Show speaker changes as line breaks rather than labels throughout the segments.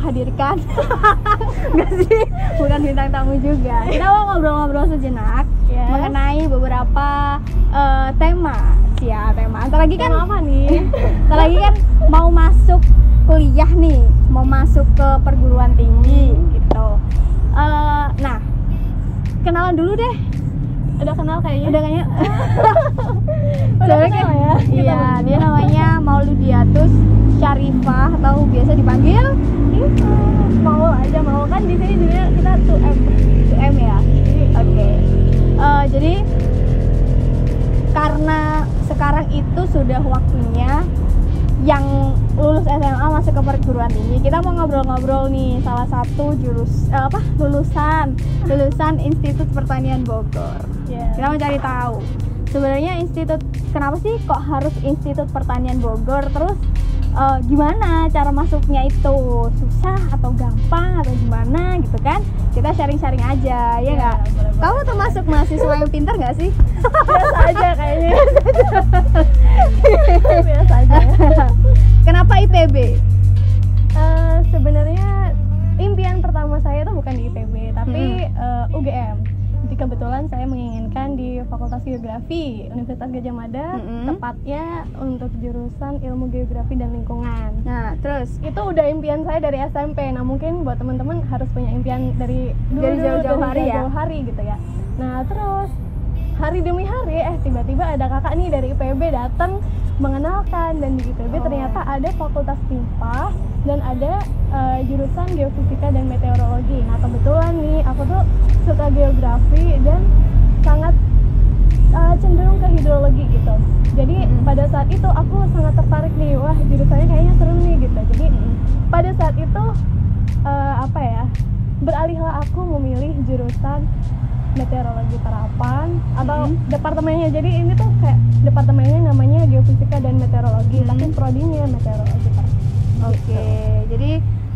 menghadirkan Enggak sih, bukan bintang tamu juga Kita mau ngobrol-ngobrol sejenak
Yes.
Mengenai beberapa eh, tema Ya, tema Antara lagi kan
Tema apa nih?
Ntar lagi kan mau masuk kuliah nih, mau masuk ke perguruan tinggi gitu. Eh, nah, kenalan dulu deh.
Udah kenal kayaknya?
Udah kayaknya. Soalnya kayak-
ya?
Iya, dia namanya Mauludiatus Syarifah atau biasa dipanggil
Itu mau aja mau kan di sini juga kita 2M.
2M ya. Oke. Eh, jadi karena sekarang itu sudah waktunya yang lulus SMA masuk ke perguruan tinggi kita mau ngobrol-ngobrol nih salah satu jurus eh, apa lulusan lulusan Institut Pertanian Bogor
Iya.
kita mau cari tahu sebenarnya institut kenapa sih kok harus Institut Pertanian Bogor terus eh, gimana cara masuknya itu susah atau gampang atau gimana gitu kan kita sharing-sharing aja ya
Iya,
nggak
boleh-boleh.
kamu termasuk mahasiswa yang pintar nggak sih
Biasa aja kayaknya. Biasa aja. ya.
kenapa IPB
Eh, sebenarnya impian pertama saya itu bukan di IPB tapi eh, UGM. Jadi kebetulan saya menginginkan di Fakultas Geografi Universitas Gajah Mada,
Mm-mm.
tepatnya untuk jurusan Ilmu Geografi dan Lingkungan.
nah terus
Itu udah impian saya dari SMP. Nah, mungkin buat teman-teman harus punya impian dari dulu
Dari jauh-jauh hari ya?
jauh hari gitu ya. Nah, terus hari demi hari eh tiba-tiba ada kakak nih dari IPB datang mengenalkan dan di IPB
Oh.
ternyata ada fakultas timpa dan ada eh, jurusan geofisika dan meteorologi. Nah kebetulan nih aku tuh suka geografi dan sangat eh, cenderung ke hidrologi gitu. Jadi
Mm-mm.
pada saat itu aku sangat tertarik nih, wah jurusannya kayaknya seru nih gitu. Jadi pada saat itu eh, apa ya beralihlah aku memilih jurusan meteorologi terapan atau
Mhm.
departemennya jadi ini tuh kayak departemennya namanya geofisika dan meteorologi
Mhm.
tapi prodinya meteorologi terapan
oke jadi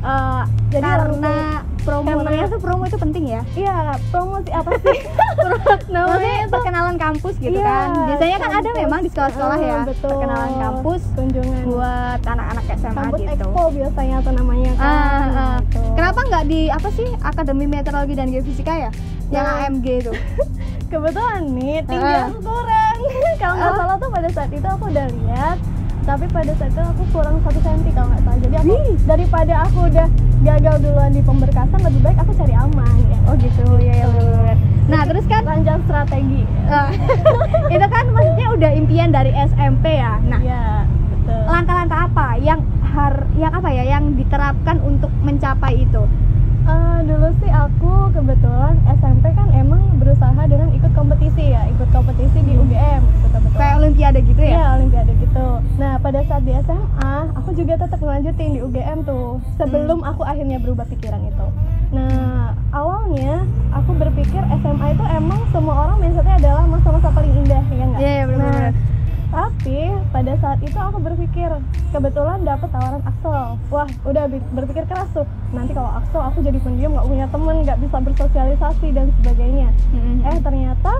eh,
Jadi
karena promo
karena-
ternyata promo itu penting ya
iya promosi apa sih namanya itu
perkenalan kampus gitu
Iya,
kan biasanya kan ada
kampus.
memang di sekolah-sekolah ya
Ah, betul.
perkenalan kampus
kunjungan
buat anak-anak SMA
kampus
gitu
expo biasanya atau namanya kan
ah.
gitu.
kenapa nggak di apa sih Akademi Meteorologi dan Geofisika ya yang
Nah.
AMG itu.
Kebetulan nih tinggi
Ah.
aku kurang. Kalau nggak
Ah.
salah tuh pada saat itu aku udah lihat tapi pada saat itu aku kurang satu senti kalau nggak salah. Jadi aku
Wih.
daripada aku udah gagal duluan di pemberkasan lebih baik aku cari aman ya.
Oh gitu. Ya ya nah terus kan?
Ranjang strategi
eh, itu kan maksudnya udah impian dari SMP ya? Nah
ya betul.
langkah-langkah apa yang har yang apa ya yang diterapkan untuk mencapai itu
Eh, dulu sih aku kebetulan SMP kan emang berusaha dengan ikut kompetisi ya ikut kompetisi di UGM betul betul
kayak olimpiade gitu ya
Iya, olimpiade gitu. Nah, pada saat di SMA, aku juga tetap ngelanjutin di UGM tuh. Sebelum aku akhirnya berubah pikiran itu. Nah, awalnya aku berpikir SMA itu emang semua orang mindsetnya adalah masa-masa paling indah, ya enggak?
Iya, iya, bener-bener.
Nah, tapi pada saat itu aku berpikir, kebetulan dapet tawaran Axel. Wah, udah berpikir keras tuh. Nanti kalau Axel aku jadi pendiam, nggak punya temen, nggak bisa bersosialisasi dan sebagainya eh ternyata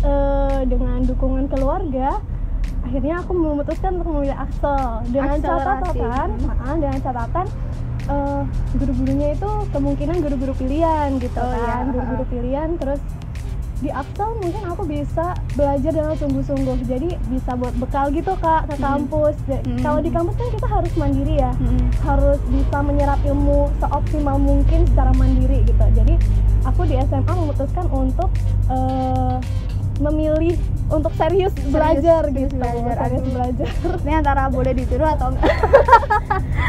eh, dengan dukungan keluarga akhirnya aku memutuskan untuk memilih Axel dengan
Akselerasi.
catatan ah, dengan catatan eh, guru-gurunya itu kemungkinan guru-guru pilihan gitu
Oh, iya,
kan guru-guru pilihan terus di Axel mungkin aku bisa belajar dengan sungguh-sungguh jadi bisa buat bekal gitu kak ke
Hmm.
kampus Ja-
Hmm.
kalau di kampus kan kita harus mandiri ya
Mm-mm.
harus bisa menyerap ilmu seoptimal mungkin secara mandiri gitu. Jadi aku di SMA memutuskan untuk eh, memilih untuk serius, belajar
serius
gitu,
belajar.
serius belajar.
ini antara boleh ditiru atau enggak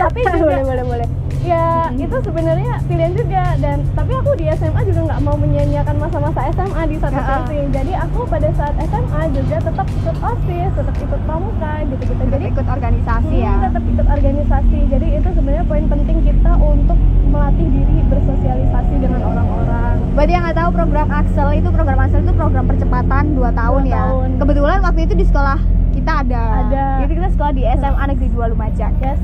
itu sebenarnya pilihan juga dan tapi aku di SMA juga nggak mau menyanyiakan masa-masa SMA di satu
Ya.
sisi. Jadi aku pada saat SMA juga tetap ikut OSIS, tetap ikut pramuka gitu-gitu.
jadi
Jadi
ikut organisasi
Hmm,
ya
tetap ikut organisasi. Jadi itu sebenarnya poin penting kita untuk melatih diri bersosialisasi dengan orang-orang.
Berarti yang nggak tahu program Axel itu program Axel itu program percepatan 2 tahun
Dua
ya.
tahun.
Kebetulan waktu itu di sekolah kita ada.
Ada.
Jadi kita sekolah di SMA Negeri 2 Lumajang.
Yes.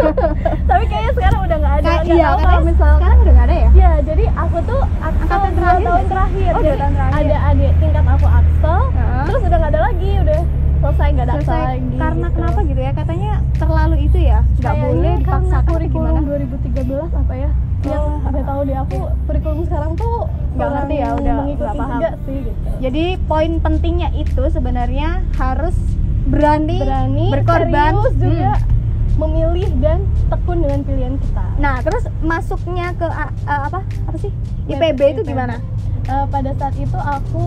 Tapi kayaknya sekarang udah nggak ada.
Kayak- iya,
kalau misal
sekarang udah nggak ada ya?
Ya, jadi aku tuh Axel
Angkatan
dua
terakhir
tahun terakhir.
Oh, dua
Jadi
tahun terakhir.
Ada adik tingkat aku Axel,
Heeh.
terus udah nggak ada lagi, udah selesai nggak daftar
selesai
lagi
karena
gitu.
kenapa gitu ya katanya terlalu itu ya nggak boleh
karena
dipaksakan atau
kurikulum
gimana
2013 apa ya ya
Oh.
nggak tahu deh aku kurikulum sekarang tuh
Nggak ngerti ya, udah nggak paham.
sih gitu
jadi poin pentingnya itu sebenarnya harus berani,
berani
berkorban
serius juga
Hmm.
memilih dan tekun dengan pilihan kita
nah terus masuknya ke a- apa apa sih IPB itu
IPB.
gimana
Eh, pada saat itu aku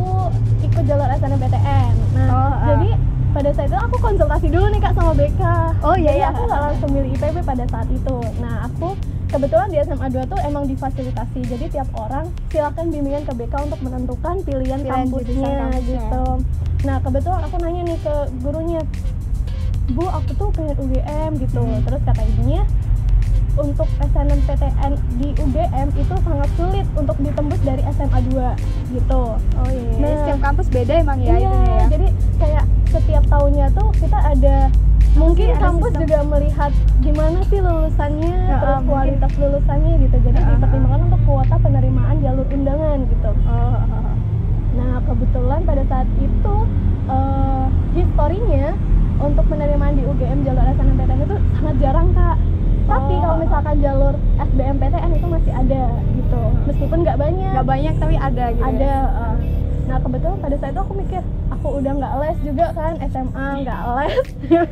ikut jalur SNMPTN nah
Oh, ah.
jadi pada saat itu aku konsultasi dulu nih kak sama BK
Oh, iya,
Jadi
iya.
aku nggak langsung milih IPB pada saat itu nah aku kebetulan di SMA 2 tuh emang difasilitasi jadi tiap orang silakan bimbingan ke BK untuk menentukan pilihan,
Pilihan
kampusnya
kampusnya.
gitu nah kebetulan aku nanya nih ke gurunya bu aku tuh pengen UGM gitu
Hmm.
terus kata ibunya untuk SNMPTN di UGM itu sangat sulit untuk ditembus dari SMA 2 gitu
oh iya
Nah.
setiap kampus beda emang ya
iya,
ya
jadi kayak setiap tahunnya tuh kita ada mungkin
ada
kampus
sistem.
juga melihat gimana sih lulusannya
Ya,
terus
mungkin.
kualitas lulusannya gitu jadi
Ya,
dipertimbangkan untuk kuota penerimaan jalur undangan gitu
oh, oh.
nah kebetulan pada saat itu eh, historinya untuk penerimaan di UGM jalur SNMPTN itu sangat jarang kak tapi
Oh.
kalau misalkan jalur SBMPTN itu masih ada gitu meskipun nggak banyak
nggak banyak tapi ada gitu ya?
ada uh, nah kebetulan pada saat itu aku mikir aku udah nggak les juga kan SMA nggak les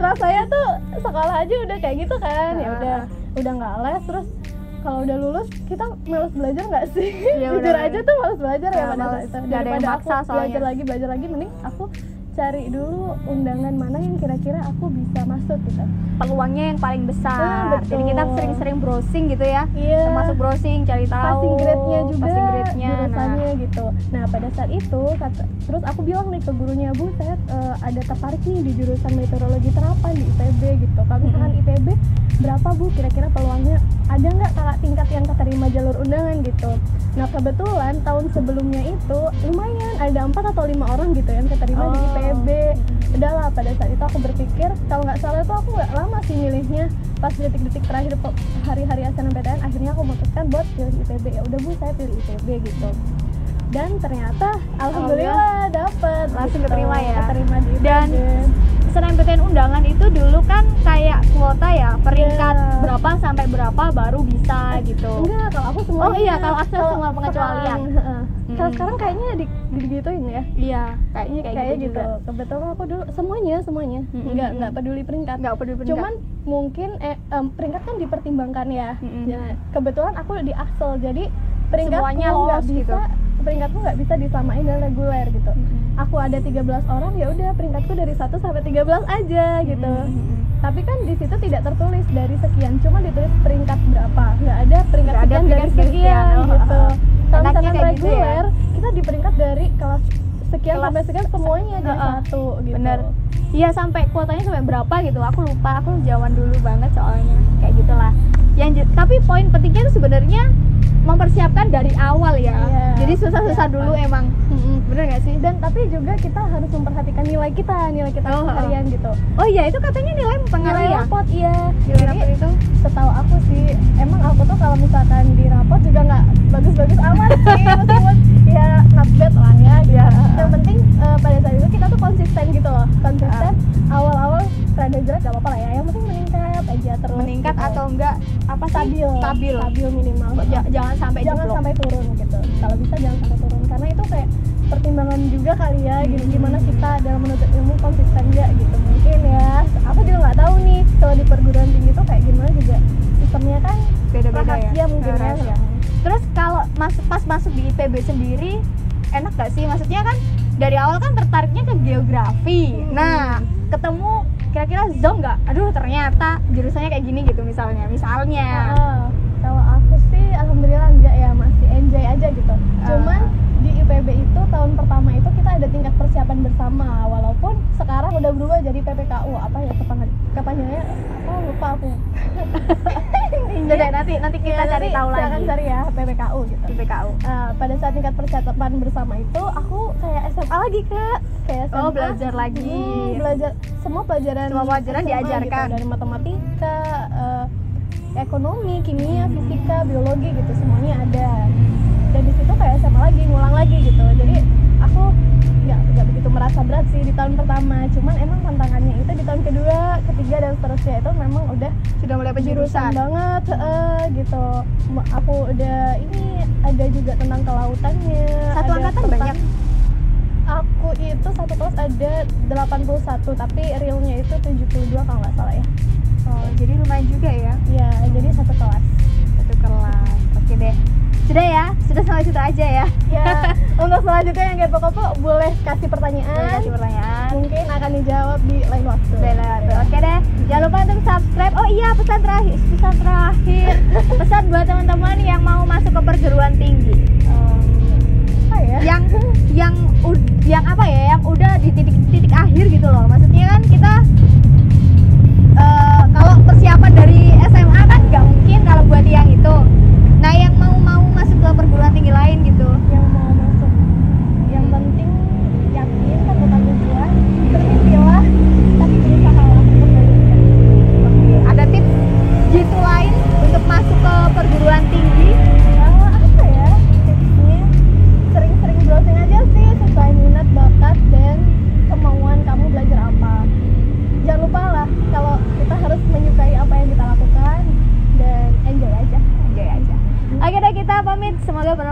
rasanya tuh sekolah aja udah kayak gitu kan ya
Ah.
udah udah nggak les terus kalau udah lulus kita males belajar nggak sih
Iya,
jujur aja tuh males belajar ya
Ah,
pada
males.
saat itu
Nggak ada yang
daripada
maksa
aku belajar
soalnya.
lagi belajar lagi mending aku cari dulu undangan mana yang kira-kira aku bisa masuk gitu.
Peluangnya yang paling besar.
Ah,
jadi kita sering-sering browsing gitu ya.
Iya.
Termasuk browsing cari tahu
passing grade-nya juga
passing grade-nya. Nah.
jurusannya gitu. Nah pada saat itu kata, terus aku bilang nih ke gurunya bu saya eh, ada tertarik nih di jurusan meteorologi terapan di IPB gitu. Kalau misalkan
Mm-mm.
IPB berapa bu kira-kira peluangnya ada nggak kakak tingkat yang keterima jalur undangan gitu. Nah kebetulan tahun sebelumnya itu lumayan ada empat atau lima orang gitu yang keterima di
Oh.
IPB. Udahlah pada saat itu aku berpikir kalau nggak salah itu aku nggak lama sih milihnya pas detik-detik terakhir hari-hari SNMPTN akhirnya aku memutuskan buat pilih IPB ya udah bu saya pilih IPB gitu dan ternyata alhamdulillah dapet
Langsung
gitu.
keterima ya?
keterima di IPB
Dan SNMPTN undangan itu dulu kan kayak kuota ya peringkat
Iya.
berapa sampai berapa baru bisa gitu
enggak kalau aku semua
Oh iya, kalau akses semua pengecualian.
kalau
Mm-mm.
sekarang kayaknya di, digituin ya
iya kayaknya kayak,
kayak
gitu,
gitu,
juga.
kebetulan aku dulu semuanya semuanya
Mm-mm.
nggak nggak peduli peringkat
nggak peduli peringkat.
cuman mungkin eh, em, peringkat kan dipertimbangkan ya. Ya, kebetulan aku di Axel jadi peringkatku
Semuanya
nggak
lolos
bisa
gitu.
Peringkatku nggak bisa disamain dengan reguler gitu
Mm-mm.
aku ada 13 orang ya udah peringkatku dari 1 sampai 13 aja gitu
Mm-mm.
tapi kan di situ tidak tertulis dari sekian cuma ditulis peringkat berapa nggak ada peringkat
Nggak ada
sekian dari
peringkat sekian,
sekian
oh,
gitu
oh, oh.
kalau misalkan
gitu ya.
reguler kita di peringkat dari kelas sekian
Kelas-
sampai sekian semuanya jadi
Oh, oh.
satu gitu
bener iya sampai kuotanya sampai berapa gitu aku lupa aku zaman dulu banget soalnya kayak gitulah yang tapi poin pentingnya itu sebenarnya mempersiapkan dari awal ya.
Iya,
jadi susah-susah
persiapan.
dulu emang. Mm-mm, bener gak sih?
Dan tapi juga kita harus memperhatikan nilai kita nilai kita
Oh, oh.
harian gitu.
Oh iya itu katanya nilai mempengaruhi ya?
Rapot iya.
Nilai
Jadi,
rapor itu?
setahu aku sih emang aku tuh kalau misalkan di rapot juga nggak bagus-bagus amat sih. Meskipun ya not bad lah ya gitu.
Iya.
yang penting stabil.
Stabil.
Stabil minimal.
Ja- jangan sampai
jangan
jeblok.
sampai turun gitu. Kalau bisa jangan sampai turun. Karena itu kayak pertimbangan juga kali ya gitu
Hmm.
gimana kita dalam menuntut ilmu konsisten nggak gitu. Mungkin ya aku juga nggak tahu nih kalau di perguruan tinggi itu kayak gimana juga. Sistemnya kan
beda-beda ya
mungkin ya.
Rahasia. terus kalau mas pas masuk di IPB sendiri enak gak sih? Maksudnya kan dari awal kan tertariknya ke geografi.
Hmm.
nah ketemu kira-kira zong nggak? Aduh ternyata jurusannya kayak gini gitu misalnya misalnya.
Ah, kalau aku sih alhamdulillah enggak ya masih enjoy aja gitu. Cuman di IPB itu tahun pertama itu kita ada tingkat persiapan bersama. Walaupun sekarang udah berubah jadi PPKU apa ya kepanjang kepanjangannya apa lupa aku
nanti nanti kita
Ya,
cari
nanti
tahu lagi.
cari ya PPKU gitu.
PPKU
Nah, pada saat tingkat persiapan bersama itu aku kayak SMA lagi kak. Kayak SMA
Oh, belajar lagi.
Hmm, belajar semua pelajaran
Semua pelajaran
SMA
diajarkan.
gitu, dari matematika eh, ekonomi kimia fisika biologi gitu semuanya ada. Dan di situ kayak SMA lagi ngulang lagi gitu. Jadi aku nggak nggak begitu merasa berat sih di tahun pertama. Cuman emang tantangannya itu di tahun kedua ketiga dan seterusnya itu memang udah
sudah mulai
jurusan
penjurusan
banget eh, gitu. Aku udah ini ada juga tentang kelautannya
satu
ada
angkatan
tentang-
banyak?
Aku itu satu kelas ada 81 tapi realnya itu 72 kalau nggak salah ya.
Oh, jadi lumayan juga ya?
Ya jadi satu kelas.
Satu kelas. Oke deh sudah ya? Sudah sampai situ aja ya?
Ya untuk selanjutnya yang kepo-kepo boleh kasih pertanyaan.
Boleh kasih pertanyaan.
Mungkin akan dijawab di lain waktu.
Bella tuh. Oke deh, jangan lupa untuk subscribe. Oh iya, pesan terakhir, pesan terakhir, pesan buat teman-teman yang mau masuk ke perguruan tinggi,
Em, apa ya?
Yang yang yang apa ya, yang udah di titik-titik akhir gitu loh. Maksudnya kan kita eh, kalau persiapan dari SMA kan nggak mungkin kalau buat yang itu. Nah, yang ke perguruan tinggi lain gitu.
yang mau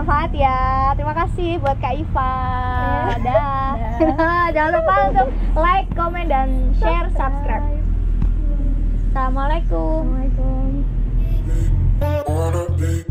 bermanfaat ya. Terima kasih buat Kak Iva. Dah. Jangan lupa untuk like, komen dan share, subscribe. Assalamualaikum.
Assalamualaikum